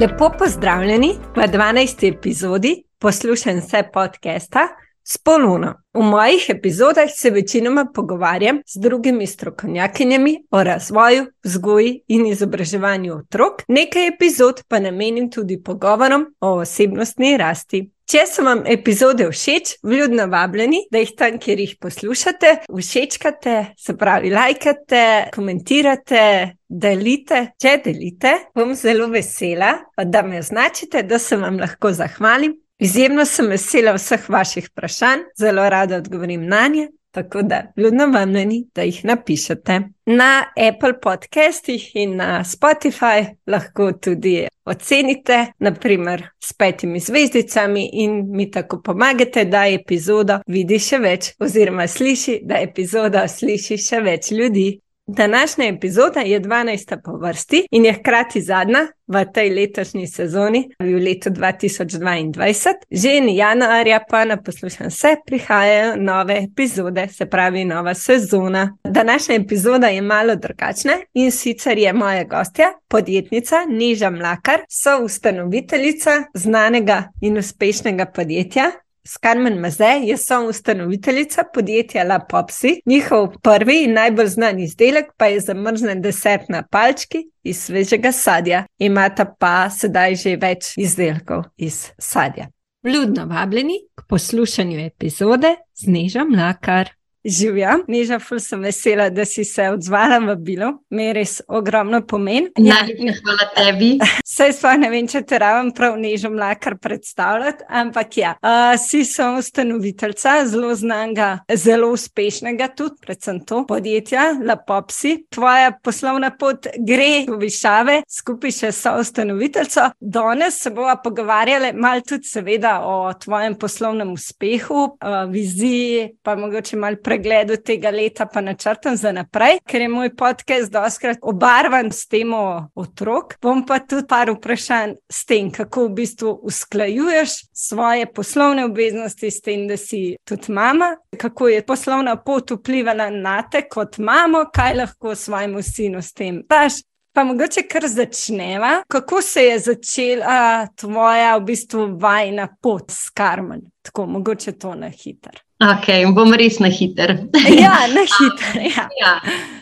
Lepo pozdravljeni v 12. epizodi poslušaj vse podcasta s Poluno. V mojih epizodah se večinoma pogovarjam z drugimi strokovnjakinjami o razvoju, vzgoji in izobraževanju otrok, nekaj epizod pa namenim tudi pogovorom o osebnostni rasti. Če so vam epizode všeč, vljudno vabljeni, da jih tam, kjer jih poslušate, všečkate, se pravi, lajkate, komentirate, delite. Če delite, bom zelo vesela, da me označite, da se vam lahko zahvalim. Izjemno sem vesela vseh vaših vprašanj, zelo rada odgovorim na nje. Tako da, ljudno vam meni, da jih napišete. Na Apple podcastih in na Spotify lahko tudi ocenite, naprimer s petimi zvezdicami, in mi tako pomagate, da epizodo vidi še več, oziroma sliši, da epizodo sliši še več ljudi. Današnja epizoda je 12. po vrsti in je hkrati zadnja v tej letošnji sezoni, v letu 2022. Že in januarja pa na poslušan vse prihajajo nove epizode, se pravi nova sezona. Današnja epizoda je malo drugačna in sicer je moja gostja, podjetnica Niža Mlakar, so ustanoviteljica znanega in uspešnega podjetja Skarmen Mazej je soustanoviteljica podjetja La Popsi. Njihov prvi in najbolj znan izdelek pa je zamrznjen desert na palčki iz svežega sadja. Imata pa sedaj že več izdelkov iz sadja. Vljudno vabljeni k poslušanju epizode z Neža Mlakar. Živja, Neža, ful sem vesela, da si se odzvala v bilo, mi je res ogromno pomen. Ja, hvala tebi. Saj sploh ne vem, če te rabim prav Neža mlakar predstavljati, ampak ja, uh, si so ustanoviteljca zelo znanga, zelo uspešnega tudi, predvsem to podjetja, La Popsi. Tvoja poslovna pot gre v višave, skupaj še so ustanoviteljco. Danes se bova pogovarjali mal tudi seveda o tvojem poslovnem uspehu, uh, viziji, pa mogoče mal pregledu tega leta, pa načrtam za naprej, ker je moj podcast doskrat obarvan s temo otrok. Bom pa tudi par vprašanj s tem, kako v bistvu usklajuješ svoje poslovne obveznosti s tem, da si tudi mama, kako je poslovna pot vplivala na te kot mamo, kaj lahko svojemu sinu s tem daš. Pa mogoče kar začneva, kako se je začela tvoja v bistvu vajna pot s karmen, tako mogoče to na hiter. Ok, bom res na hiter. Ja, na hiter. Ja. ja.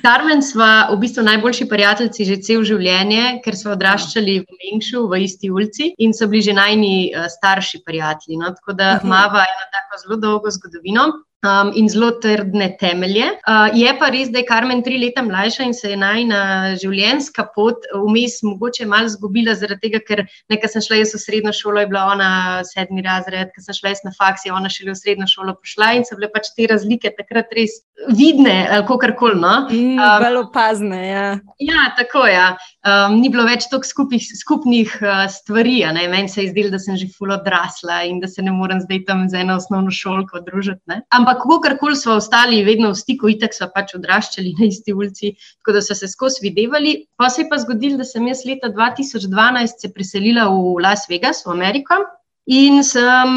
Karmen sva v bistvu najboljši prijatelji že cel življenje, ker smo odraščali v Mengšu, v isti ulici in so bili že najni uh, starši prijatelji. No? Tako da uh -huh. imamo eno tako zelo dolgo zgodovino um, in zelo trdne temelje. Uh, je pa res, da je Karmen tri leta mlajša in se je najna življenjska pot vmes mogoče malo zgubila, zaradi tega, ker nekaj sem šla jaz v srednjo šolo, je bila ona sedmi razred, ker sem šla jaz na faks, je ona šele v srednjo šolo prišla in so bile pač te razlike takrat res vidne, kako karkoli. No? Mm, Zelo mm, opazne. Ja. ja, tako je. Ja. Um, ni bilo več toliko skupih, skupnih uh, stvari. Meni se je zdelo, da sem že fulo odrasla in da se ne morem zdaj tam z eno osnovno šolko družiti. Ampak, kakorkoli smo ostali, vedno v stiku, itek smo pač odraščali na isti ulici, tako da so se skozi videvali. Pa se je pa zgodilo, da sem jaz leta 2012 se preselila v Las Vegas, v Ameriko. In sem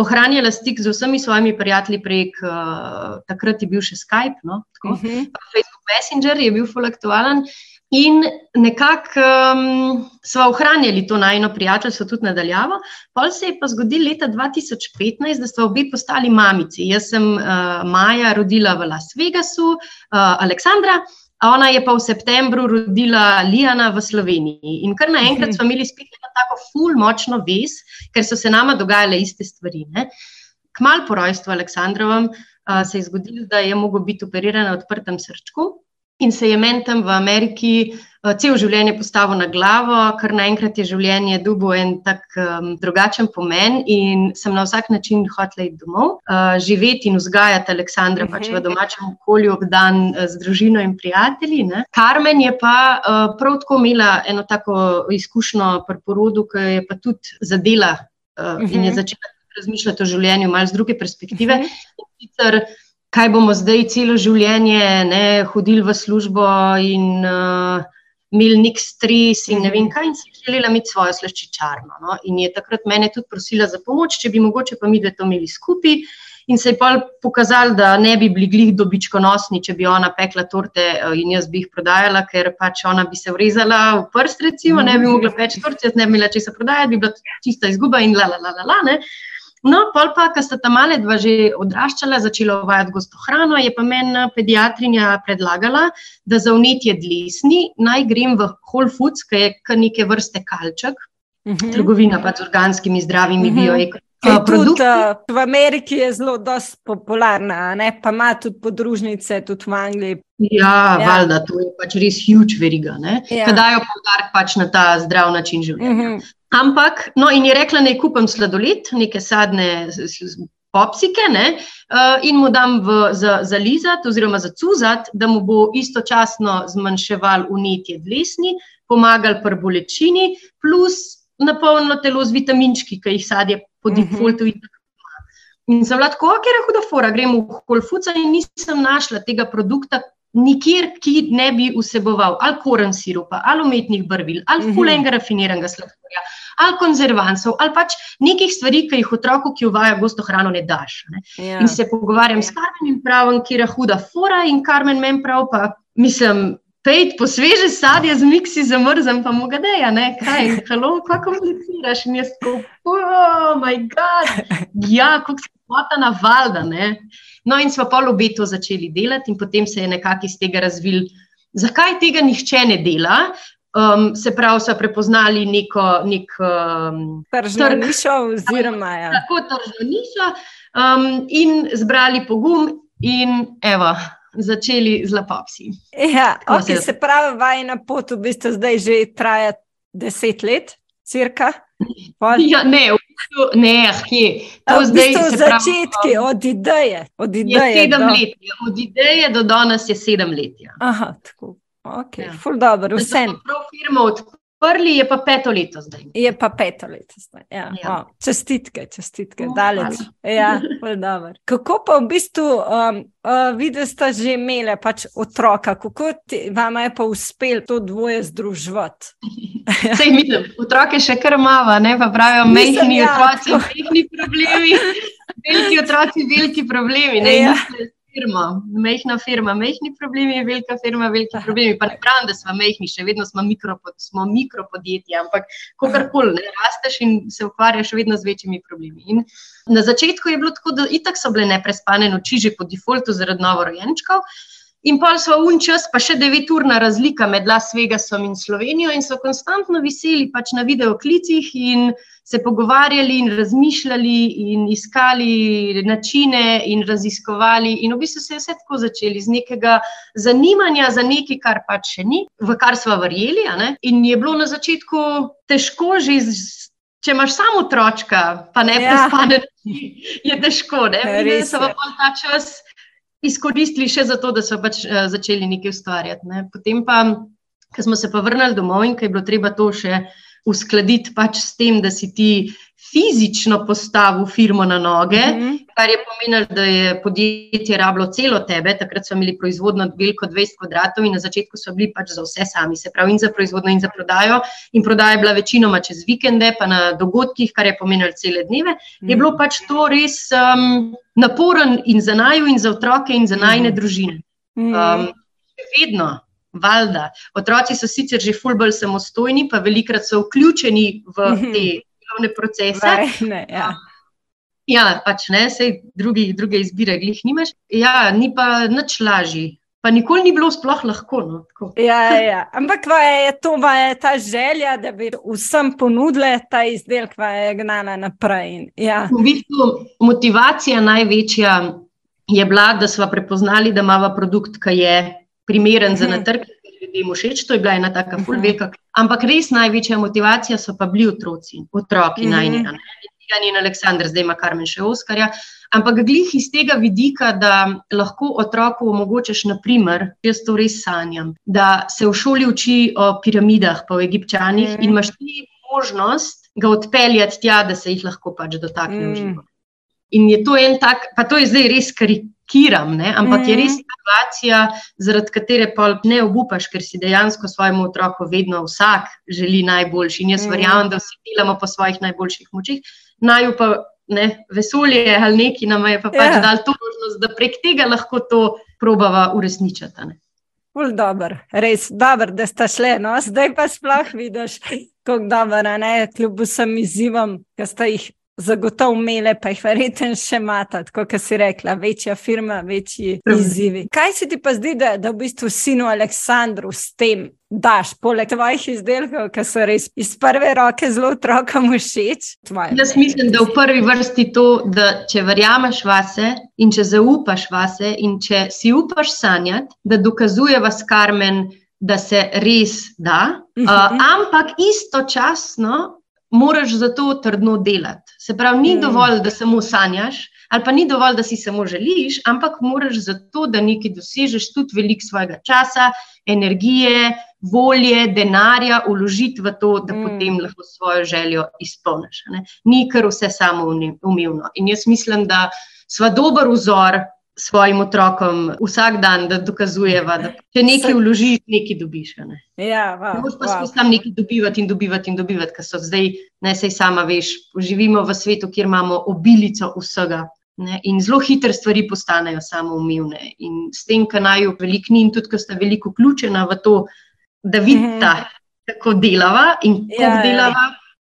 ohranjala stik z vsemi svojimi prijatelji prek, uh, takrat je bil še Skype, no, tako, uh mhm. -huh. Facebook Messenger je bil fulaktualen. In nekako um, smo ohranjali to najno prijateljstvo tudi nadaljavo. Pol se je pa zgodil leta 2015, da smo obi postali mamici. Jaz sem uh, Maja rodila v Las Vegasu, uh, Aleksandra, a ona je pa v septembru rodila Lijana v Sloveniji. In kar naenkrat smo imeli spet eno tako ful močno vez, ker so se nama dogajale iste stvari. Ne? Kmal po rojstvu Aleksandrovem uh, se je zgodilo, da je mogel biti operiran na odprtem srčku in se je meni tam v Ameriki uh, cel življenje postavil na glavo, ker naenkrat je življenje dubo en tak um, drugačen pomen in sem na vsak način hotela iti domov, uh, živeti in vzgajati Aleksandra uh -huh. pač v mhm. domačem okolju, obdan uh, z družino in prijatelji. Ne. Karmen je pa uh, prav tako imela eno tako izkušnjo pri porodu, ki je pa tudi zadela uh, uh -huh. in je mhm. začela razmišljati o življenju malo z druge perspektive. Uh -huh kaj bomo zdaj celo življenje ne, hodili v službo in uh, imeli nek stres in ne vem kaj, in si želela imeti svojo slaščičarno. No? In je takrat mene tudi prosila za pomoč, če bi mogoče pa mi dve to imeli skupaj. in se je pa pokazalo, da ne bi bili glih dobičkonosni, če bi ona pekla torte uh, in jaz bi jih prodajala, ker pač ona bi se vrezala v prst, recimo, ne bi mogla peč torte, jaz ne bi imela česa prodajati, bi bila čista izguba in la la la la la. la No, pol pa, ko sta ta male dva že odraščala, začela uvajati gosto hrano, je pa meni pediatrinja predlagala, da za unetje dlesni naj grem v Whole Foods, ki je kar neke vrste kalček, uh mhm. -huh. trgovina pa z organskimi zdravimi uh mhm. -huh. bioekonomijami. Tudi, uh, v Ameriki je zelo popularna, ne? pa ima tudi podružnice, tudi v Angliji. Ja, ja. valjda, to je pač res huge veriga, ja. ki dajo poudarek pač na ta zdrav način življenja. Uh mhm. -huh. Ampak, no, in je rekla, da kupim sladoled, neke sadne popsike ne, uh, in mu dam v, za, za lizat, oziroma za cuzat, da mu bo istočasno zmanjševal unetje dlesni, pomagal pri bolečini, plus napolnilo telo z vitaminčki, ki jih sadje po mhm. defaultu. Uh -huh. In sem lahko, ker je huda fora, grem v Holfuca in nisem našla tega produkta, nikjer, ki ne bi vseboval ali koren sirupa, ali umetnih barvil, ali -hmm. fulenga rafiniranega sladkorja, ali konzervansov, ali pač nekih stvari, ki jih otroku, ki uvaja gosto hrano, ne daš. Ne? Ja. In se pogovarjam ja. s Karmenem in pravim, kje je huda fora, in Karmen meni prav, pa mislim. Pejt po sveže sadje z miksi zamrzam, pa mu ga deja, ne, kaj, halo, kako komuniciraš, in jaz tako, oh, moj bog, ja, kako se ta navalda, ne. No, in smo pa obe to začeli delati, in potem se je nekako iz tega razvil, zakaj tega nihče ne dela. Um, se pravi, so prepoznali neko nek, um, tržno nišo, oziroma ja. tako tržno nišo, um, in zbrali pogum, in evo. Začeli z lapopsi. Ja, okay, se pravi, vajna pot v bistvu zdaj že traja deset let, cirka. Ja, ne, Ne, kje. To zdaj so začetki, od ideje. Od ideje, sedem do... let, od ideje do danes je sedem let. Ja. Aha, tako. Okay, ja. Ful dobro, vse. Prav firmo odprli, je pa peto leto zdaj. Je pa peto leto zdaj. Ja. Ja. Oh, čestitke, čestitke, oh, daleč. Ja, kako pa v bistvu, um, uh, videli ste že imeli pač otroka, kako ti, vam je pa uspelo to dvoje združiti? Sej mislim, otroke še kar mava, ne pa pravijo, mehni ja, otroci, mehni problemi. Veliki otroci, veliki problemi. Ne, ja firma, mehna firma, mehni problemi, velika firma, veliki problemi. Pa ne pravim, da smo mehni, še vedno smo, mikro, smo mikropodjetji, ampak kakorkoli, ne rasteš in se ukvarjaš vedno z večjimi problemi. In na začetku je bilo tako, da itak so bile neprespane noči, že po defaultu zaradi novorojenčkov. In pa so un čas, pa še deveturna razlika med Las Vegasom in Slovenijo, in so konstantno viseli pač na videoklicih in se pogovarjali in razmišljali in iskali načine in raziskovali. In v bistvu se je vse tako začeli z nekega zanimanja za nekaj, kar pač še ni, v kar smo verjeli. In je bilo na začetku težko že. Če imaš samo otročka, pa ne ja. prespane, je težko. Ne? In so pa ta čas izkoristili še za to, da so pač uh, začeli nekaj ustvarjati. Ne. Potem pa, ko smo se pa vrnili domov in ko je bilo treba to še uskladiti pač s tem, da si ti fizično postavil firmo na noge, mm -hmm. kar je pomenilo, da je podjetje rabilo celo tebe. Takrat smo imeli proizvodno veliko 20 kvadratov in na začetku so bili pač za vse sami, se pravi, in za proizvodno, in za prodajo. In prodaja je bila večinoma čez vikende, pa na dogodkih, kar je pomenilo cele dneve. Mm -hmm. Je bilo pač to res um, naporen in za naju, in za otroke, in za najne mm -hmm. družine. Mhm. Um, vedno. Valjda. Otroci so sicer že fulbol samostojni, pa velikrat so vključeni v mhm. te delovne procese. Vaj, ne, ja. ja, pač ne, sej drugi, druge izbire, glih nimaš. Ja, ni pa nič lažji. Pa nikoli ni bilo sploh lahko. No, ja, ja. Ampak je to je ta želja, da bi vsem ponudili ta izdelek, ki je gnala naprej. Ja. V bistvu motivacija največja je bila, da smo prepoznali, da imamo produkt, ki je primeren za mhm. natrg, ljudem všeč, to je bila ena taka. Mhm. Ampak res največja motivacija so pa bili otroci, otroki mm -hmm. najnega. Tega ni Aleksandr, zdaj ima Karmen še Oskarja. Ampak glih iz tega vidika, da lahko otroku omogočaš, naprimer, jaz to res sanjam, da se v šoli uči o piramidah, pa o egipčanih mm in imaš ti možnost ga odpeljati tja, da se jih lahko pač dotakne v mm. život. In je to en tak, pa to je zdaj res karik kiram, ne? ampak mm. je res mhm. situacija, zaradi katere pa ne obupaš, ker si dejansko svojemu otroku vedno vsak želi najboljši. In jaz mm. verjamem, da vsi delamo po svojih najboljših močeh, naj pa ne, vesolje ali neki nam je pa pač ja. dal to možnost, da prek tega lahko to probava uresničiti. Ful dobr, res dober, da sta šle. No? Zdaj pa sploh vidiš, kako dobro kljub vsem izzivom, ki sta jih zagotovo imele, pa jih verjetno še imata, kot si rekla, večja firma, večji izzivi. Kaj se ti pa zdi, da, da v bistvu sinu Aleksandru s tem daš, poleg tvojih izdelkov, ki so res iz prve roke zelo otrokom všeč? Jaz mislim, da v prvi vrsti to, da če verjameš vase in če zaupaš vase in če si upaš sanjati, da dokazujeva s karmen. Da se res da, uh, ampak istočasno moraš za to trdno delati. Se pravi, ni mm. dovolj, da samo sanjaš, ali pa ni dovolj, da si samo želiš, ampak moraš za to, da nekaj dosežeš, tudi veliko svojega časa, energije, volje, denarja uložiti v to, da mm. potem lahko svojo željo izpolniš. Ni kar vse samo umevno. In jaz mislim, da smo dober vzor svojim otrokom vsak dan, da dokazujeva, da če nekaj vložiš, nekaj dobiš. Ne ja, wow, moš pa wow. samo nekaj dobivati in dobivati in dobivati, ker so zdaj, ne sej sama veš, živimo v svetu, kjer imamo obilico vsega. Ne, in zelo hitre stvari postanejo samoumevne. In s tem, kar naj jo veliko ni, in tudi, ker sta veliko vključena v to, da vidita, mm -hmm. kako delava in kako ja, ja, delava,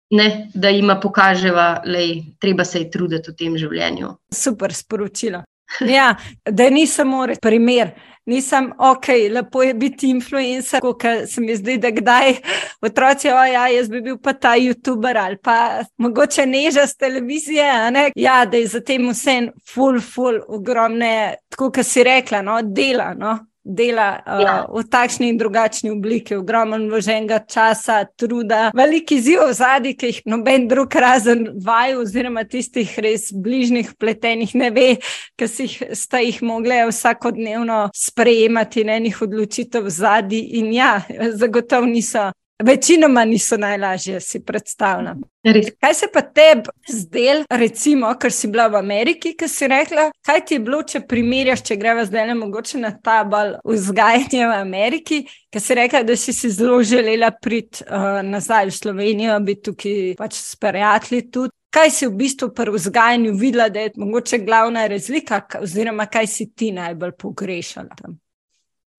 ne, da jima pokaževa, da je treba se truditi v tem življenju. Super sporočilo. Ja, da ni samo primer. Nisem ok, lepo je biti influencer, kot se mi zdi, da kdaj otroci, o ja, jaz bi bil pa ta YouTuber ali pa mogoče neža z televizije. Ja, da je za tem vse ful, ful, ogromne, tako kot si rekla, no, dela. No dela uh, ja. v takšni in drugačni obliki, ogromno vloženega časa, truda, veliki ziv zadnji, ki jih noben drug razen vaju, oziroma tistih res bližnjih pletenih ne ve, ki si jih, sta jih mogli vsakodnevno sprejemati, ne njih odločitev zadnji. In ja, zagotovo niso Večinoma niso najlažje, si predstavljam. Res. Kaj se pa tebi zdel, recimo, ker si bila v Ameriki, ki si rekla, kaj ti je bilo, če primerjaš, če greva zdaj le mogoče na ta bal vzgajanja v Ameriki, ki si rekla, da si si zelo želela priti uh, nazaj v Slovenijo, biti tukaj pač s prijatelji tudi. Kaj si v bistvu pri vzgajanju videla, da je mogoče glavna razlika, oziroma kaj si ti najbolj pogrešala tam?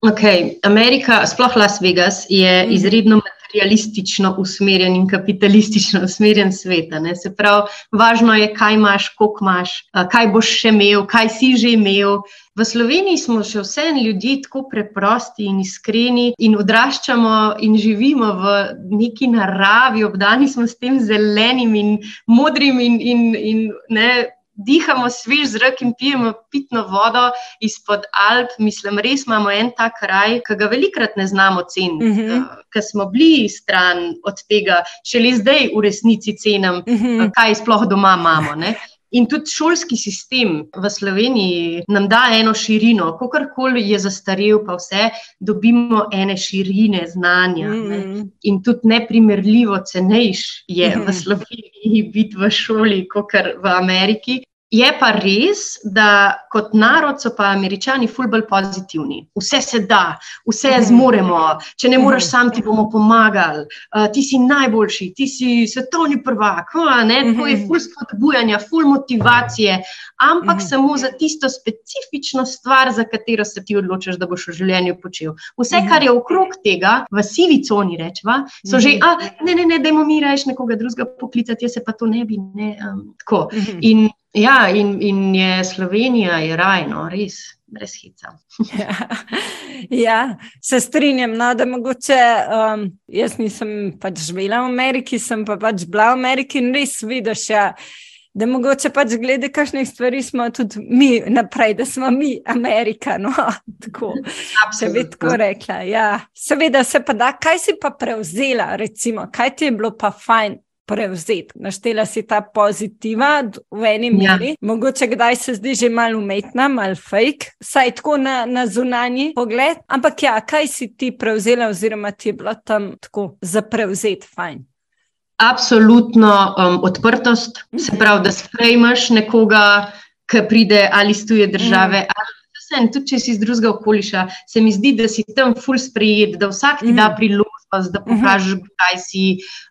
Okay. Amerika, sploh Las Vegas, je mm -hmm. izredno materialistično usmerjen in kapitalistično usmerjen svet. Se pravi, važno je, kaj imaš, koliko imaš, kaj boš še imel, kaj si že imel. V Sloveniji smo še vse ljudje tako preprosti in iskreni in odraščamo in živimo v neki naravi, obdani smo s tem zelenim in modrim in, in, in ne, dihamo svež zrak in pijemo pitno vodo izpod Alp. Mislim, res imamo en tak kraj, ki ga velikrat ne znamo ceniti, mm -hmm. ker smo bili stran od tega, še le zdaj v resnici cenim, mm -hmm. kaj sploh doma imamo. Ne? In tudi šolski sistem v Sloveniji nam da eno širino, kakorkoli je zastarel, pa vse dobimo ene širine znanja. Mm -hmm. In tudi neprimerljivo cenejš je mm -hmm. v Sloveniji biti v šoli, kot v Ameriki. Je pa res, da kot narod so pa američani fulbol pozitivni. Vse se da, vse mhm. zmoremo, če ne moreš mhm. sam, ti bomo pomagali, uh, ti si najboljši, ti si svetovni prvak. To je mhm. ful spodbujanja, ful motivacije, ampak samo za tisto specifično stvar, za katero se ti odločiš, da boš v življenju počel. Vse, kar je okrog tega, v sivi coni rečeva, so že, a, ne, ne, ne, da imamo mi reči nekoga drugega poklicati, jaz se pa to ne bi. Ne, um, in Ja, in, in je Slovenija je rajno, res, brez hica. ja, ja, se strinjam. No, da mogoče um, jaz nisem pač živela v Ameriki, sem pa pač bila v Ameriki in res vidiš. Ja, Da, mogoče pač glede kakšnih stvari smo tudi mi naprej, da smo mi Amerika. No, tako, če bi tako rekla. Ja, seveda se pa da, kaj si pa prevzela, recimo, kaj ti je bilo pa fajn prevzeti. Naštela si ta pozitiva v eni ja. meri, mogoče kdaj se zdi že malo umetna, malo fake, saj tako na, na zunanji pogled. Ampak ja, kaj si ti prevzela, oziroma ti je bilo tam tako za prevzeti fajn? Absolutno um, odprtost, se mhm. pravi, da sprejmeš nekoga, ki pride ali iz tuje države. Mm. Tudi če si iz drugega okoliša, se mi zdi, da si tam ful sprejet, da vsak ti da mhm. priložnost da pokažeš, kaj si.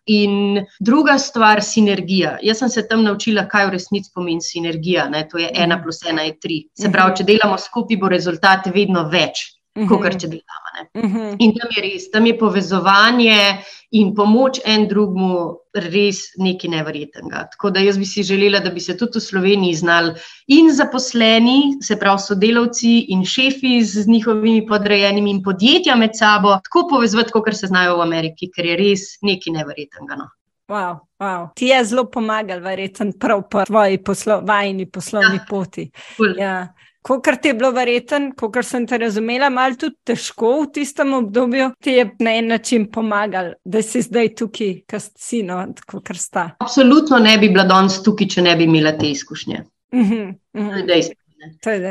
In druga stvar, sinergija. Jaz sem se tam naučila, kaj v resnici pomeni sinergija. Ne? To je ena plus ena je tri. Se pravi, če delamo skupaj, bo rezultat vedno več, kot če delamo. In tam je res, tam je povezovanje in pomoč en drugemu res nekaj nevrjetnega. Tako da jaz bi si želela, da bi se tudi v Sloveniji znali in zaposleni, se pravi sodelavci in šefi z njihovimi podrejenimi in podjetja med sabo, tako povezovati, kot se znajo v Ameriki, ker je res nekaj nevrjetnega. No. Wow, wow. Ti je zelo pomagal, verjetno, prav po tvoji poslo, vajni poslovni ja. poti. Cool. Ja. Kot ti je bilo verjeten, kot sem te razumela, malo tudi težko v tistem obdobju, ti je na en način pomagal, da si zdaj tukaj, kar si no, kot sta. Absolutno ne bi bila danes tukaj, če ne bi imela te izkušnje. Uh -huh, uh -huh.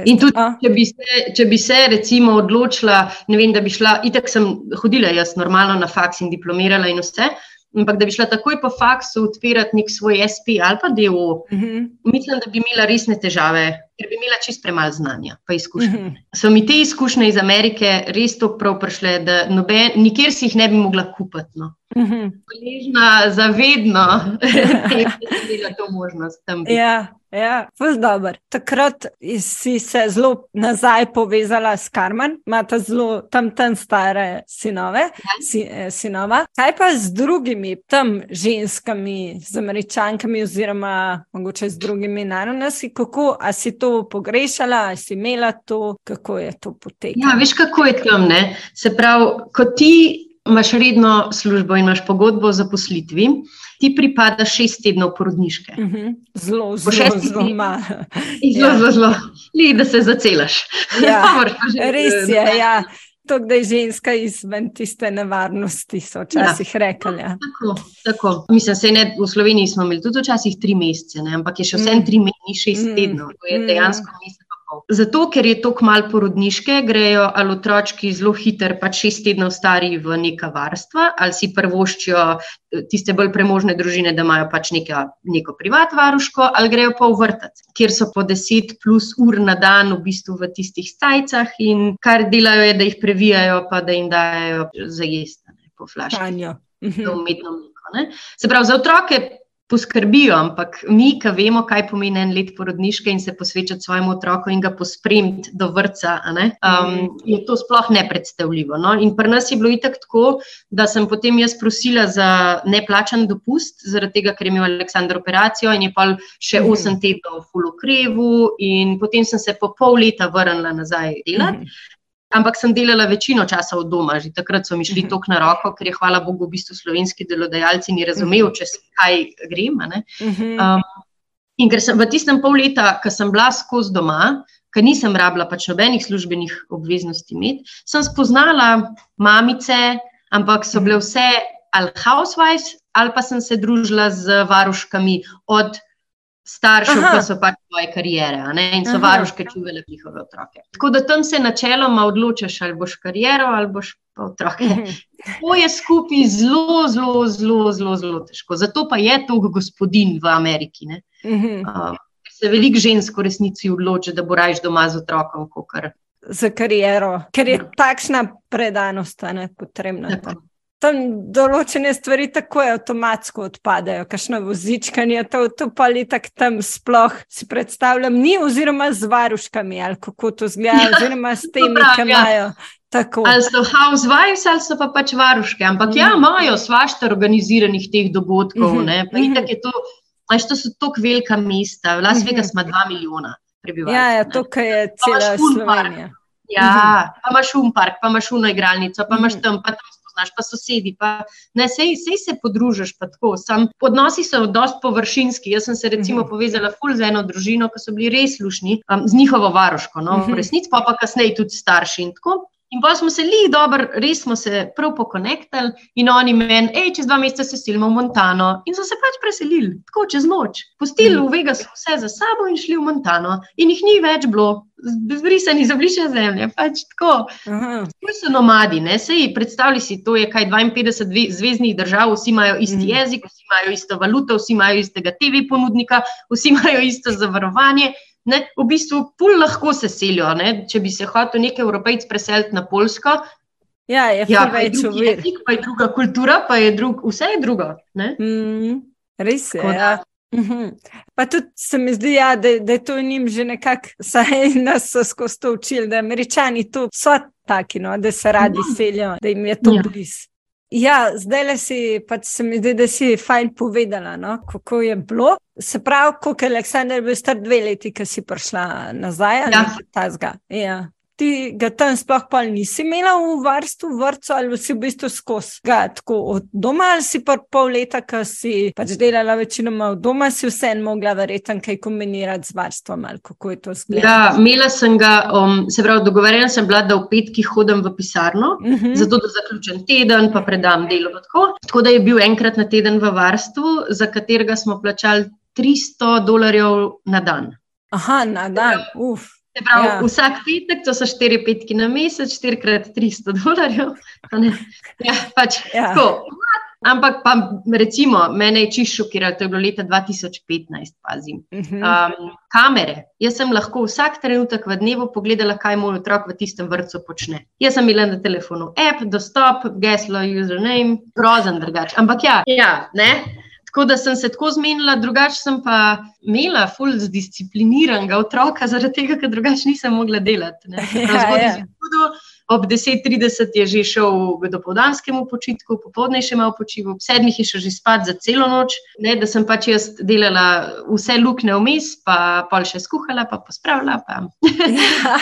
In tudi, če bi, se, če bi se, recimo, odločila, vem, da bi šla, itek sem hodila jaz normalno na faks in diplomirala in vse, ampak da bi šla takoj po faksu odpirati nek svoj SP ali pa DO, uh -huh. mislim, da bi imela resne težave ker bi imela čist premalo znanja in izkušnje. Mm -hmm. So mi te izkušnje iz Amerike res tako prav prišle, da noben, nikjer si jih ne bi mogla kupiti. No. Hvaležna za vedno, da je imela to možnost tam. Ja. Ja, vse dobro. Takrat si se zelo nazaj povezala s Karmen, imate zelo tam tam stare sinove, ja. si, eh, sinova. Kaj pa z drugimi tam ženskami, z američankami, oziroma mogoče z drugimi narodnosti, kako si to pogrešala, si imela to, kako je to potekalo? Ja, veš, kako je tam. Ne? Se pravi, ko ti imaš redno službo in imaš pogodbo o zaposlitvi ti pripada šest tednov porodniške. Uh mhm. -huh. Zelo, zelo, zelo malo. Zelo, ja. zelo, zelo, li, da se zacelaš. Ja, res je. Ja. To, da je ženska izven tiste nevarnosti, so včasih ja. rekli. Ja. Tako, tako. Mislim, da ne v Sloveniji smo imeli tudi včasih tri mesece, ne? ampak je še vse en tri mesece, šest mm. tednov. To je dejansko mm. mesec Zato, ker je tako malo porodniške, grejo ali otročki zelo hitro, pa šest tednov stari v neka varstva, ali si prvoščijo eh, tiste bolj premožne družine, da imajo pač neka, neko privat varuško, ali grejo pa v vrtec, kjer so po deset plus ur na dan v bistvu v tistih stajcah in kar delajo, je, da jih previjajo, pa da jim dajo za jesti, po flaški. Umetno mleko. Se pravi, za otroke poskrbijo, ampak mi, ki vemo, kaj pomeni en let porodniške in se posvečati svojemu otroku in ga pospremiti do vrca, um, je to sploh nepredstavljivo. No? In pri nas je bilo itak tako, da sem potem jaz prosila za neplačen dopust, zaradi tega, ker je imel Aleksandr operacijo in je pa še 8 tednov v fulokrevu, in potem sem se po pol leta vrnila nazaj delati ampak sem delala večino časa od doma, že takrat so mi šli mhm. tok na roko, ker je, hvala Bogu, v bistvu slovenski delodajalci ni razumel, mhm. če se kaj grem. Mhm. Um, in ker sem v tistem pol leta, ko sem bila skozi doma, ker nisem rabila pač nobenih službenih obveznosti imeti, sem spoznala mamice, ampak so bile vse ali housewives, ali pa sem se družila z varuškami od staršev, Aha. pa so pač svoje karijere in so Aha. varuške čuvale njihove otroke. Tako da tam se načeloma odločiš, ali boš kariero ali boš pa otroke. Mhm. To je skupaj zelo, zelo, zelo, zelo, zelo težko. Zato pa je to gospodin v Ameriki. Uh, se veliko žensk v resnici odloči, da bo rajš doma z otrokom. Kar... Za kariero, ker je takšna predanost, ne potrebna. Tako tam določene stvari tako avtomatsko odpadejo, kakšno vozičkanje, to, to pa ali tako tam sploh si predstavljam, ni oziroma z varuškami ali kako to zgleda, ja, oziroma s temi, ki ja. imajo. Tako. Ali so housewives, ali so pa pač varuške, ampak mm. ja, imajo svašta organiziranih teh dogodkov. Mm -hmm. Pa itak je to, až to so tako velika mesta, v Las mhm. Vegas ima dva milijona prebivalcev. Ja, ja to je cela Slovenija. Ja, mm -hmm. pa imaš um park, pa imaš uno igralnico, pa imaš mhm. tam, pa tam poznaš, pa sosedi, pa ne, sej, sej se podružiš. Sam, podnosi so dosti površinski. Jaz sem se recimo uh mhm. -huh. povezala ful z eno družino, ki so bili res slušni, um, z njihovo varoško, no, uh -huh. v mhm. resnici pa pa kasneje tudi starši in tako. In pa smo se li dobro, res smo se prav pokonektali in oni meni, hej, čez dva meseca se selimo v Montano. In so se pač preselili, tako čez noč. Pustili v Vegasu vse za sabo in šli v Montano. In jih ni več bilo, zbrisani za bližnje zemlje. Pač tako. To so nomadi, ne sej. Predstavljaj si, to je kaj 52 zvezdnih držav, vsi imajo isti mm. jezik, vsi imajo isto valuto, vsi imajo istega TV ponudnika, vsi imajo isto zavarovanje. Ne, v bistvu, pol lahko se selijo. Ne? Če bi se hotel neki evropejc preseliti na Polsko, Ja, je Ja, pa je več drug ovir. jezik, pa je druga kultura, pa je drug, vse je drugo. ne? Mm, res je. Tako Ja. Mhm. Pa tudi se mi zdi, ja, da, da je to njim že nekako, saj nas so skozi to učili, da američani to so taki, no, da se radi Mhm. selijo, da jim je to Ja. blizu. Ja, zdaj le si, pač se mi zdi, da si fajn povedala, no, kako je bilo. Se pravi, koliko je Aleksandr bil star dve leti, ko si prišla nazaj, ali Ja. takega. Ja. Ti ga tam sploh pa nisi imela v varstvu, v vrtu ali si v bistvu skozi ga tako od doma ali si pa pol leta, ko si pač delala večinoma od doma, si vseeno mogla verjetno kaj kombinirati z varstvom ali kako je to izgledalo. Ja, imela sem ga, um, se pravi, dogovorjena sem bila, da v petkih hodim v pisarno. Mhm. Zato, da zaključim teden, pa predam delo. Tako. tako da je bil enkrat na teden v varstvu, za katerega smo plačali 300 dolarjev na dan. Aha, na dan, uf. Se pravi, Ja. vsak petek, to so štiri petki na mesec, štirikrat 300 dolarjev. a ne. Ja, pač, Ja. tako. Ampak, pa, recimo, mene je čisto šokiralo, to je bilo leta 2015, pazim. Um, kamere. Jaz sem lahko vsak trenutek v dnevu pogledala, kaj moj otrok v tistem vrtu počne. Jaz sem imela na telefonu app, dostop, geslo, username, grozen drugače. Ampak ja, ja ne. Tako da sem se tako zmenila, drugače sem pa imela ful zdiscipliniranega otroka, zaradi tega, ker drugače nisem mogla delati. Ja, ja. zjutraj budu, Ob 10:30 je že šel k dopoldanskemu počitku, popoldne še malo počival, ob sedmih je šel že spat za celo noč, ne, da sem pač jaz delala vse luknje vmes, pa pol še skuhala, pa pospravila. Pa. Ja.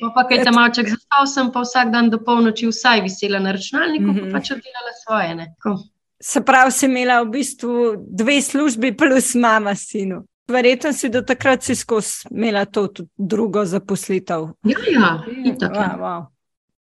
Pa, pa kaj tam malček zastal sem, pa vsak dan do polnoči vsaj visela na računalniku, mm Mhm. -hmm. pa pač oddelala svoje. ne. Tako. Se pravi, si imela v bistvu dve službi plus mama sinu. Verjetno si do takrat si skozi imela to drugo zaposlitev. Ja, ja, ja. Wow, wow.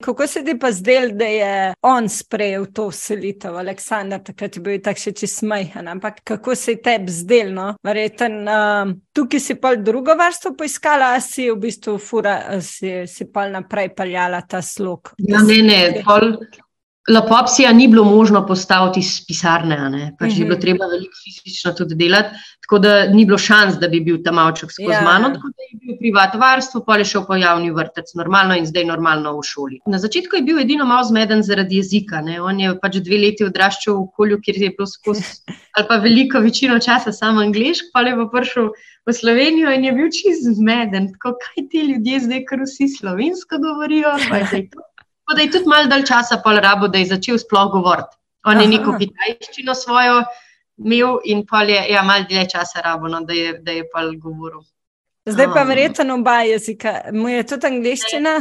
Kako se ti pa zdel, da je on sprejel to selitev, Aleksandr, takrat je bil tako še čist majhen, ampak kako se je tebi zdel? No? Verjetno um, tukaj si pa drugo vrsto poiskala, a si v bistvu fura, si, si pa naprej paljala ta slog. Ja, ne, ne. Pol, Lapopsija ni bilo možno postaviti iz pisarne, a ne. pač je bilo Mhm. treba veliko fizično tudi delati, tako da ni bilo šans, da bi bil tam malček skozi Ja. mano. Tako da je bil privat varstvo, pa je šel po javni vrtec, normalno in zdaj normalno v šoli. Na začetku je bil edino malo zmeden zaradi jezika. Ne. On je pač dve leti odraščal v okolju, kjer je bilo skozi, ali pa veliko večino časa samo angliški, pa je pa prišel v Slovenijo in je bil čist zmeden. Tako, kaj ti ljudje zdaj, ker vsi slovensko govorijo, pa je zdaj to. Tako da je tudi malo dalj časa pol rabo, da je začel sploh govoriti. On je Aha. neko kitajščino svojo imel in pol je ja, malo dlje časa rabo, no, da je, da je pol govoril. Zdaj pa Um. verjetno oba jezika. Mu je tudi angliščina?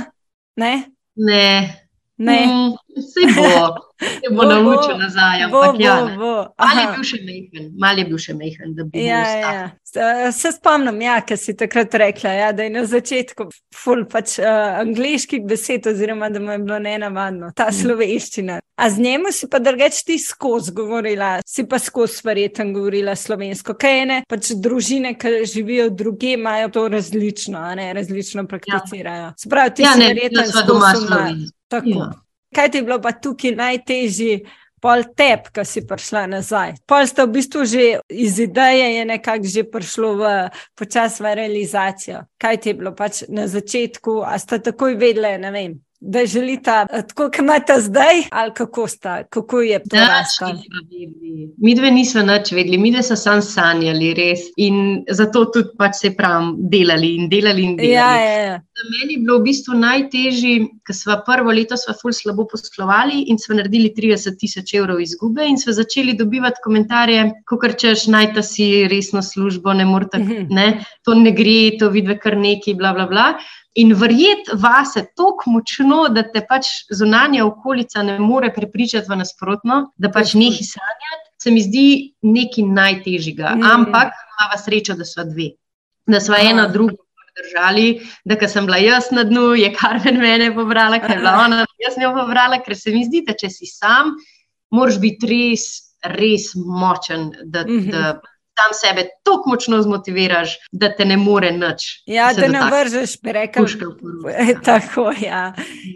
Ne? Ne, ne. Mm, se bo, se bo Bo, naučil nazaj, Bo, ampak bo, ja. ne. bo. Mal je bil še mehen, mal je bil še mehen, da bi Ja, bil ja. S- Se spomnim, ja, ker si takrat rekla, ja, da je na začetku ful pač uh, angliških besed, oziroma da mu je bilo nenavadno ta slovenščina. A z njemu si pa drugače ti skozi govorila, si pa skozi verjetno govorila slovensko. Kaj je ne, pač družine, ki živijo druge, imajo to različno, ne različno prakticirajo. Se pravi, ti Ja, si ne, verjetno bila sva doma slovenci. Tako. Ja. Kaj ti je bilo pa tukaj najtežje? Pol tep, ko si prišla nazaj. Pol ste v bistvu že iz ideje, je nekako že prišlo v počas v realizacijo. Kaj ti je bilo pač na začetku, a ste takoj vedeli, ne vem, da želite tako, kot imate zdaj, ali kako, sta, kako je to rastlo? Mi dve nismo nič vedeli, mi dve smo samo sanjali, res. In zato tudi pač se pravim, delali in delali in delali. Ja, ja, ja. Za meni je bilo v bistvu najtežje, ker smo prvo leto sva ful slabo poslovali in smo naredili 30 tisoč evrov izgube in smo začeli dobivati komentarje, kot češ, naj ta si resno službo, ne morete, Mhm. ne, to ne gre, to vidve kar neki, bla, bla, bla. In verjeti vase tako močno, da te pač zunanja okolica ne more prepričati v nasprotno, da pač nehi sanjati, se mi zdi nekaj najtežjega. Mhm. Ampak imamo srečo, da sva dve. Da sva ena drugo držali, da ko sem bila jaz na dnu, je Karmen mene pobrala, ker je bila ona jaz njo pobrala, ker se mi zdi, da če si sam, moraš biti res, res močen, da, Mhm. da sam sebe tako močno zmotiviraš, da te ne more nič. Ja, da ne vržeš, bi rekel. Koruzo. Tako, ja.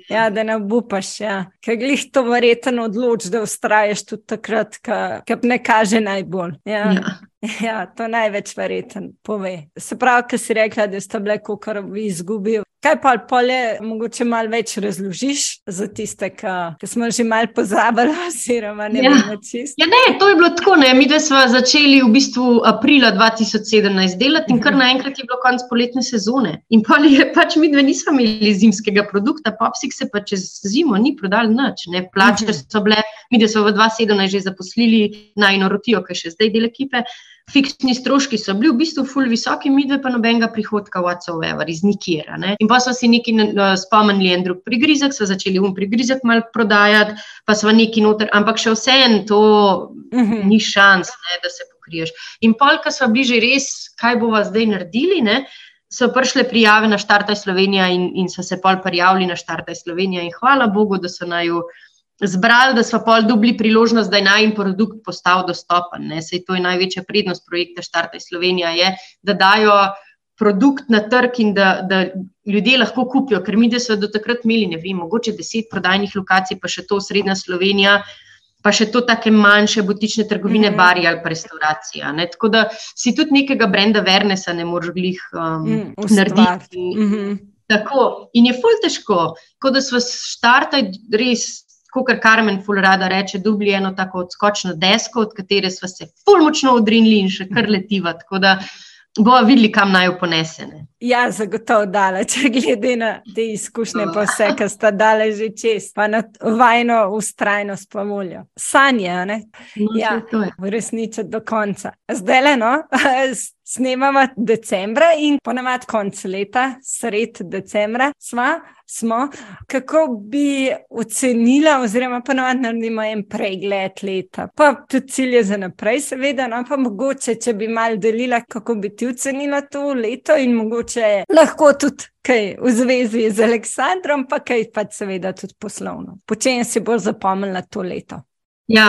ja, da ne obupaš. Ja. Ker glih to verjetno odloči, da ustraješ tudi takrat, ko ne kaže najbolj. Ja. Ja. Ja, to največ verjeten pove. Se pravi, ki si rekla, da ste bile kar v izgubi. Kaj pa polje, mogoče malo več razložiš za tiste, ki smo že malo pozabili, oziroma ne Ja. vemo čist. Ja, ne, to je bilo tako. Ne. Mi smo začeli v bistvu aprila 2017 delati in kar naenkrat je bilo konec poletne sezone. In pa je pač mi dve nismo imeli zimskega produkta, Popsik se pa čez zimo ni prodal nič. Ne. Plače Mhm. so bile, mi smo v 2017 že zaposlili na eno rotijo, ki še zdaj del ekipe. Fiksni stroški so bili v bistvu ful visoki, mi dve pa nobenega prihodka whatsoever, iz nikjer. ne. In pa smo si neki uh, spomnili en drug prigrizek, smo začeli um prigrizek mal prodajati, pa smo neki noter, ampak še vseeno to Mhm. ni šans, ne, da se pokriješ. In pol, ko smo bili že res, kaj bova zdaj naredili, ne, so prišle prijave na Štartaj Slovenija in, in so se pol prijavili na Štartaj Slovenija in hvala Bogu, da so naju zbrali, da smo pol dobili priložnost, da je naj produkt postal dostopen. Ne. Sej to je največja prednost projekta Štartaj Slovenija, je, da dajo produkt na trg in da, da ljudje lahko kupijo, ker mi, da so do takrat imeli, ne vem, mogoče deset prodajnih lokacij, pa še to srednja Slovenija, pa še to take manjše butične trgovine, mm -hmm. bari ali pa restauracija. Ne? Tako da si tudi nekega brenda Vernesa ne moreš glih um, Mm, mm, narediti. Mhm. Tako. In je ful težko, kot da smo štartali res. Kot Karmen ful rada reče, dubli eno tako odskočno desko, od katere smo se ful močno odrinili in še kar letiva. Tako da bomo videli, kam naj jo ponesene. Ja, zagotovo daleč, glede na te izkušnje, pa vse, kar sta daleč že čez, pa na vajno ustrajnost pa voljo. Sanje, ne? No, Ja. uresničiti do konca. Zdaj le, no, snemamo decembra in ponavadi konec leta, sred decembra sva, smo. Kako bi ocenila, oziroma ponavadi naredimo en pregled leta, pa tudi cilje za naprej, seveda, no, pa mogoče, če bi mal delila, kako bi ti ocenila to leto in mogoče lahko tudi. Kaj v zvezi z Aleksandrom, pa kaj pa seveda tudi poslovno. Po čem si bolj zapomnila to leto? Ja,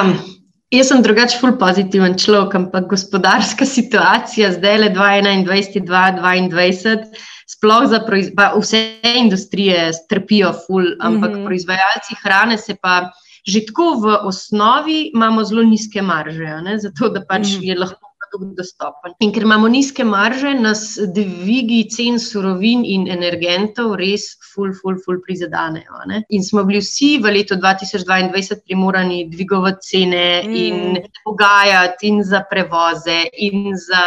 jaz sem drugače ful pozitiven človek, ampak gospodarska situacija zdaj le 2021-2022, sploh za proiz... pa vse industrije trpijo ful, ampak mm. -hmm. proizvajalci hrane se pa že tako v osnovi imamo zelo nizke marže, ne, zato da pač mm -hmm. je lahko produkt dostopen. In ker imamo nizke marže, nas dvigi cen surovin in energentov res ful, ful, ful prizadenejo. ne. In smo bili vsi v letu 2022 primorani dvigovati cene Mm. in pogajati in za prevoze in za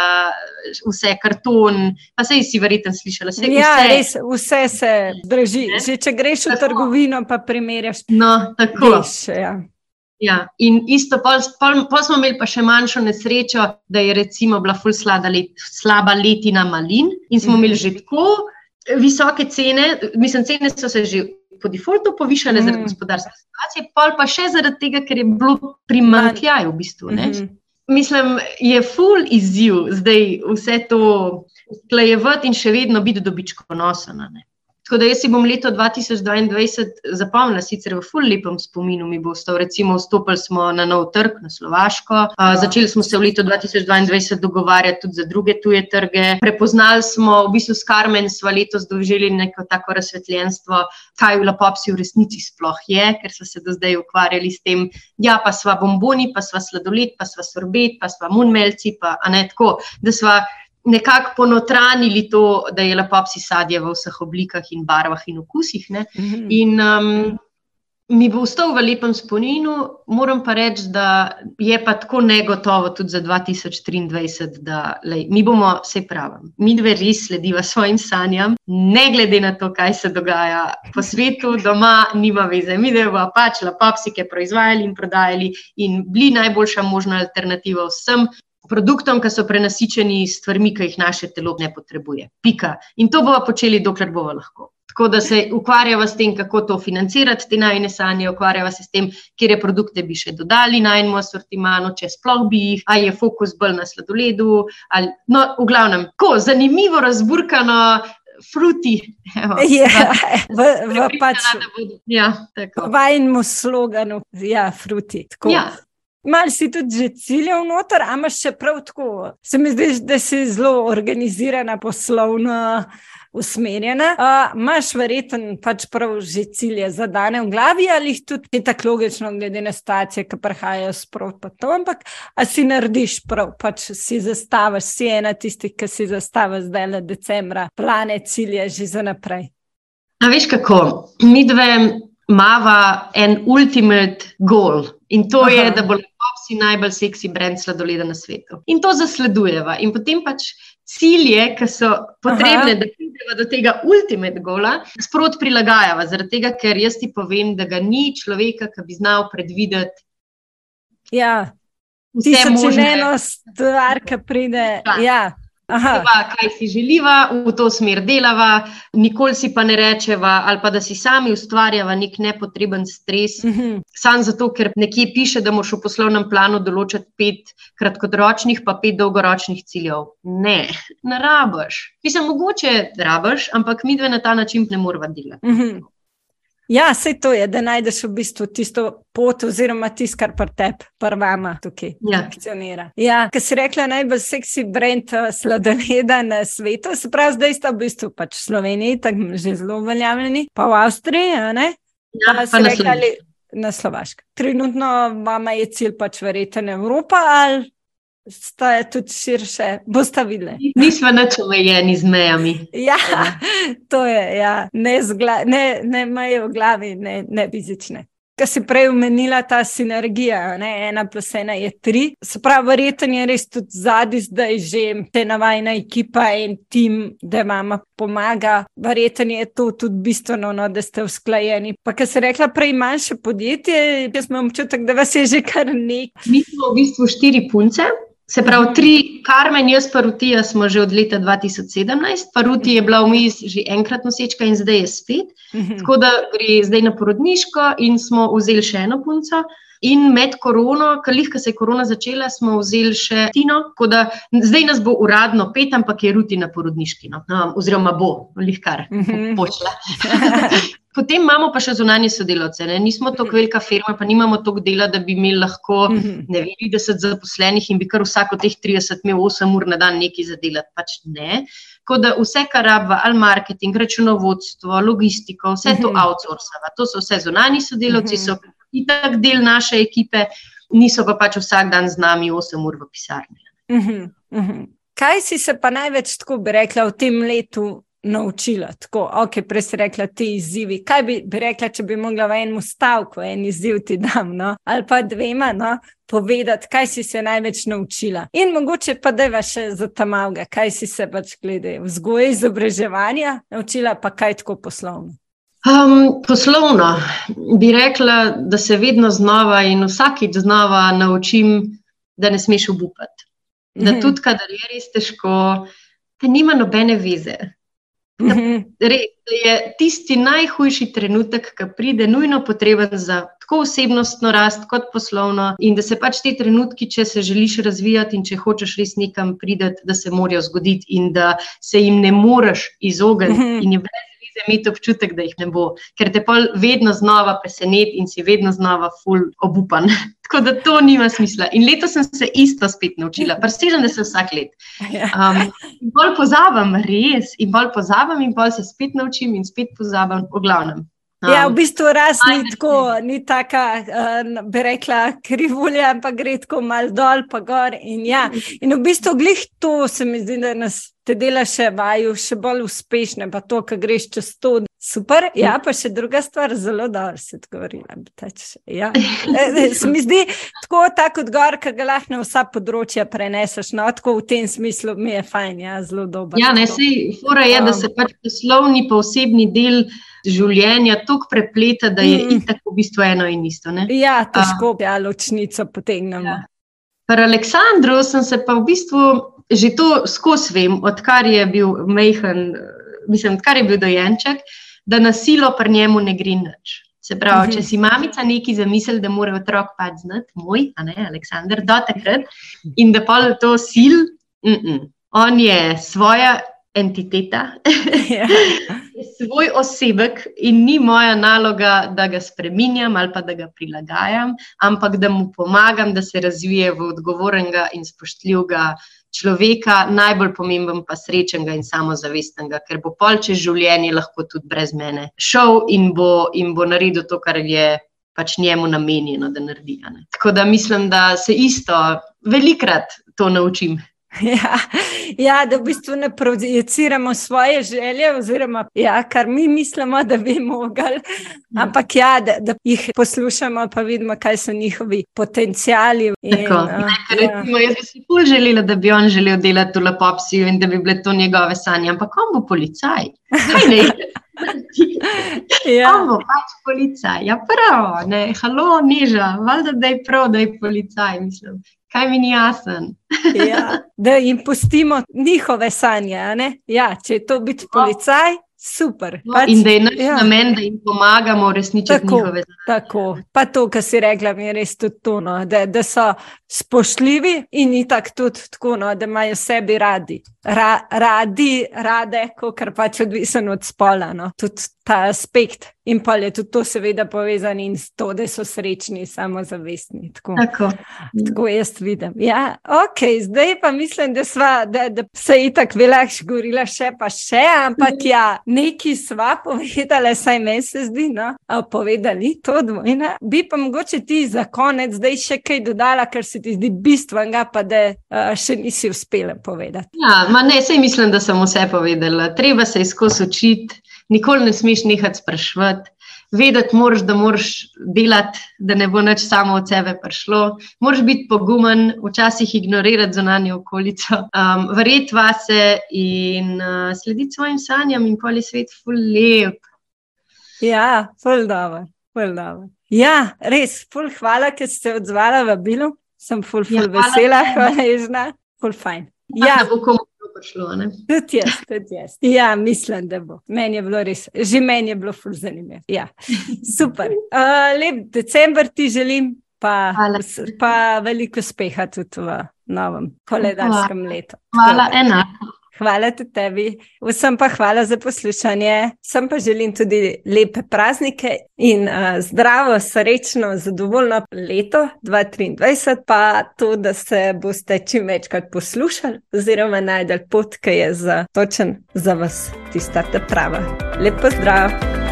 vse karton. Pa sej si verjetno slišala, vse Ja, vse. res, vse se drži. Ne? Že če greš v Tako. trgovino, pa primerjaš, No, tako. veš. Ja. Ja, in isto, pol, pol, pol smo imeli pa še manjšo nesrečo, da je recimo bila ful let, slaba letina malin in smo Mhm. imeli že tako visoke cene, mislim, cene so se že po defaultu povišale Mhm. zaradi gospodarske situacije, pol pa še zaradi tega, ker je bilo primankljaj v bistvu. Ne? Mhm. Mislim, je ful izziv zdaj vse to usklajevati in še vedno biti dobičkonosen. Tako da jaz si bom leto 2022 zapomnila, sicer v ful lepem spominu mi bo ostal. Recimo, vstopili smo na nov trg, na Slovaško, a, začeli smo se v letu 2022 dogovarjati tudi za druge tuje trge. Prepoznali smo, v bistvu s Karmen smo letos doživeli neko tako razsvetljenstvo, kaj v Lapopsi v resnici sploh je, ker so se do zdaj ukvarjali s tem, ja, pa sva bomboni, pa sva sladoled, pa sva sorbet, pa sva munmelci, pa ne tako, da sva nekako ponotranili to, da je Lapopsi sadje v vseh oblikah in barvah in okusih. Ne? Mhm. In um, mi bo ostal v lepem spominu, moram pa reči, da je pa tako negotovo tudi za 2023, da lej, mi bomo, se pravim, mi dve res slediva svojim sanjam, ne glede na to, kaj se dogaja po svetu, doma nima veze. Mi dve bomo pač lapopsike proizvajali in prodajali in bili najboljša možna alternativa vsem. Produktom, ki so prenasičeni s stvarmi, ki jih naše telo ne potrebuje. Pika. In to bomo počeli, dokler bomo lahko. Tako da se ukvarjava s tem, kako to financirati, te najne sanje, ukvarjava se s tem, kje produkte bi še dodali na enem asortimanu, če sploh bi jih, ali je fokus bolj na sladoledu. Ali, no, v glavnem, tako zanimivo, razburkano, fruti. Evo, Ja, v, v pač Ja, tako. vajnemu sloganu, ja, fruti. Tako. Ja. Mal si tudi že ciljev noter, a imaš še prav tako. Se mi zdi, da si zelo organizirana, poslovno usmerjena. Uh, Imáš verjetno pač prav že cilje zadane v glavi ali jih tudi je tako logično, glede na stacije, ki prihajajo sprot pa to, ampak a si narediš prav, pač si zastaviš, si ena tistih, ki si zastaviš zdaj le decembra, plane, cilje že za naprej. A veš kako, mi dve mava en ultimate goal in to Aha. je, da bo Pepsi najbolj seksi brand sladoleda na svetu. In to zasledujeva. In potem pač cilje, ki so potrebne, Aha. da pridemo do tega ultimate gola, sprot prilagajava. Zaradi tega, ker jaz ti povem, da ga ni človeka, ki bi znal predvideti. Ja. Vse možno stvar, ki pride. Ja. Ja. Veva, kaj si želiva, v to smer delava, nikoli si pa ne rečeva, ali pa da si sami ustvarjava nek nepotreben stres. Mm -hmm. Sam zato, ker nekje piše, da moš v poslovnem planu določiti pet kratkoročnih, pa pet dolgoročnih ciljev. Ne, ne rabiš. Mislim, mogoče rabiš, ampak mi dve na ta način ne moramo delati. Mm -hmm. Ja, vse to je, da najdeš v bistvu tisto pot, oziroma tisto, kar pa tebi, prvama tukaj ja. funkcionira. Ja, ker si rekla, najbolj seksi brend eh, sladoleda na svetu, se pravi, zdaj sta v bistvu pač v Sloveniji, tako že zelo uveljavljeni, pa v Avstriji, ne? Ja, pa, pa na Slovaškem. Trenutno vama je cilj pač verjeten Evropa ali sta tudi širše, boste videli. Nismo več omejeni z mejami. Ja, to je, ja. ne, ne, ne meje v glavi, ne, ne fizične. Kar si prej omenila, ta sinergija, ne? ena plus ena je tri. Se pravi, verjetno je res tudi zadnji, da je že te navajna ekipa in tim, da vam pomaga. Verjetno je to tudi bistveno, no, da ste usklajeni. Pa, kar si rekla, prej manjše podjetje, jaz imam občutek, da vas je že kar nekaj. Mi smo v bistvu štiri punce. Se pravi, tri, Karmen, jaz pa Rutija smo že od leta 2017, pa Ruti je bila vmes že enkrat nosečka in zdaj je spet. Mhm. Tako da gre zdaj na porodniško in smo vzeli še eno punco. In med korono, kalih, ko se je korona začela, smo vzeli še Tino, tako da zdaj nas bo uradno pet, ampak je Ruti na porodniški, no. no oziroma bo, lihkar, mhm. počela. Potem imamo pa še zunanje sodelavce. Ne? Nismo tako velika firma, pa nimamo toliko dela, da bi imeli lahko mhm. ne vem, 30 zaposlenih in bi kar vsako teh 30 imel 8 ur na dan nekaj za delati. Pač ne. Tako da vse, kar rabva, ali marketing, računovodstvo, logistiko, vse to mhm. outsourcava. To so vse zunanje sodelavci, mhm. so itak del naše ekipe, niso pa pač vsak dan z nami 8 ur v pisarni. Kaj si se pa največ, tako bi rekla, v tem letu naučila. Tako, ok, prej si rekla ti izzivi. Kaj bi, bi rekla, če bi mogla v enem stavku en izziv ti dam, no? ali pa dvema, no? povedati, kaj si se največ naučila. In mogoče pa da je še za ta malga, kaj si se pač glede vzgoje, izobraževanja naučila, pa kaj tako poslovno. Um, poslovno bi rekla, da se vedno znova in vsakič znova naučim, da ne smeš obupati. Da mhm. tudi, kadar je res težko, da nima nobene veze. Mhm. Res je tisti najhujši trenutek, ki pride, nujno potreben za tako osebnostno rast, kot poslovno, in da se pač ti trenutki, če se želiš razvijati in če hočeš res nekam prideti, da se morajo zgoditi in da se jim ne moreš izogniti. Mhm. In je brez imeti občutek, da jih ne bo, ker te pa vedno znova preseneti in si vedno znova full obupan. Tako da to nima smisla. In letos sem se isto spet naučila, prestižem, da se vsak let. Um, in bolj pozabam, res, in bolj pozabam, in bolj se spet naučim, in spet pozabam, v glavnem. Um, ja, v bistvu raz ni tako, ni taka, uh, bi rekla, krivulja, ampak gre tako mal dol, pa gor. In, ja. in v bistvu glih to se mi zdi, da nas te dela še vaju, še bolj uspešne, pa to, kar greš čez to. Super, ja, pa še druga stvar, zelo dobro se odgovorila. Ja. E, se mi zdi tako, tako odgovor, ki ga lahko na vsa področja preneseš. No, tako v tem smislu mi je fajn, ja, zelo dobro. Ja, ne, sej, fora je, da se pač poslovni, pa osebni del življenja tako prepleta, da je mm. tako v bistvu eno in isto. Ne? Ja, težko, ja, ločnico potegnemo. Ja. Pri Aleksandru sem se pa v bistvu že to skozi vem, odkar je bil mehen, mislim, odkar je bil dojenček, da nasilo pri njemu ne gre nič. Se pravi, mhm. če si mamica neki zamisel, da mora otrok pač znati, moj, a ne, Aleksandr, do takrat in da pa to sil, mm -mm. on je svoja entiteta, ja. Svoj osebek in ni moja naloga, da ga spremenjam ali pa da ga prilagajam, ampak da mu pomagam, da se razvije v odgovornega in spoštljivega človeka, najbolj pomemben pa srečnega in samozavestnega, ker bo pol čez življenje lahko tudi brez mene šel in bo, in bo naredil to, kar je pač njemu namenjeno, da naredi. Tako da mislim, da se isto velikrat to naučim. Ja, ja, da v bistvu ne projiciramo svoje želje, oziroma ja, kar mi mislimo, da bi mogli, ampak ja, da, da jih poslušamo, pa vidimo, kaj so njihovi potencijali. Tako, in, uh, recimo, ja. Jaz bi si bolj želela, da bi on želel delati v lepopsiju in da bi bile to njegove sanje, ampak on bo policaj. Kaj ne? ja. On bo pač policaj. Ja, prav, ne, halo, niža, valjda, da je prav, da je policaj, mislim kaj mi ni jasen. ja, da jim pustimo njihove sanje. Ja, če je to biti policaj, super. No, pač, in da je naš ja. namen, da jim pomagamo uresničiti njihove sanje. Tako, pa to, kar si rekla, mi je res tudi to, no, da, da so spoštljivi in tako tudi tako, no, da imajo sebi radi. Ra, radi, rade, kar pač odvisen od spola. No. Tudi ta aspekt. In pa je tudi to, seveda, povezano s to, da so srečni, samozavestni. Tako, tako. tako jaz vidim. Ja, ok, zdaj pa mislim, da, sva, da, da se je tako veliko govorila, še pa še, ampak ja, neki sva povedali, saj meni se zdi, no, povedali to dvojno. Bi pa mogoče ti za konec zdaj še kaj dodala, ker se ti zdi bistvenega, pa da uh, še nisi uspela povedati. Ja, ne, sej mislim, da sem vse povedala. Treba se izkus učiti, nikoli ne smeš nehati sprašvati. Vedeti moraš, da moraš delati, da ne bo nič samo od sebe prišlo. Moraš biti pogumen, včasih ignorirati zunanjo okolico, um, verjeti vase in uh, slediti svojim sanjam, in pol je svet ful lep. Ja, ful dobro, ful dobro. Ja, res, ful hvala, ker ste odzvali v bilu sem ful, ful ja, vesela, hvaležna, ful fajn. Ja, bo komu prišlo. Tudi jaz, tudi jaz. Ja, mislim, da bo. Meni je bilo res, že meni je bilo ful zanimivo. Ja. Super. Uh, lep decembr ti želim, pa, pa veliko uspeha tudi v novem koledarskem letu. Hvala, enako. Hvala tudi tebi, vsem pa hvala za poslušanje. Sem pa želim tudi lepe praznike in uh, zdravo, srečno, zadovoljno leto 2023, pa to, da se boste čim večkrat poslušali oziroma najdel pot, ki je za, točen za vas, tista ta prava. Lepo zdrav!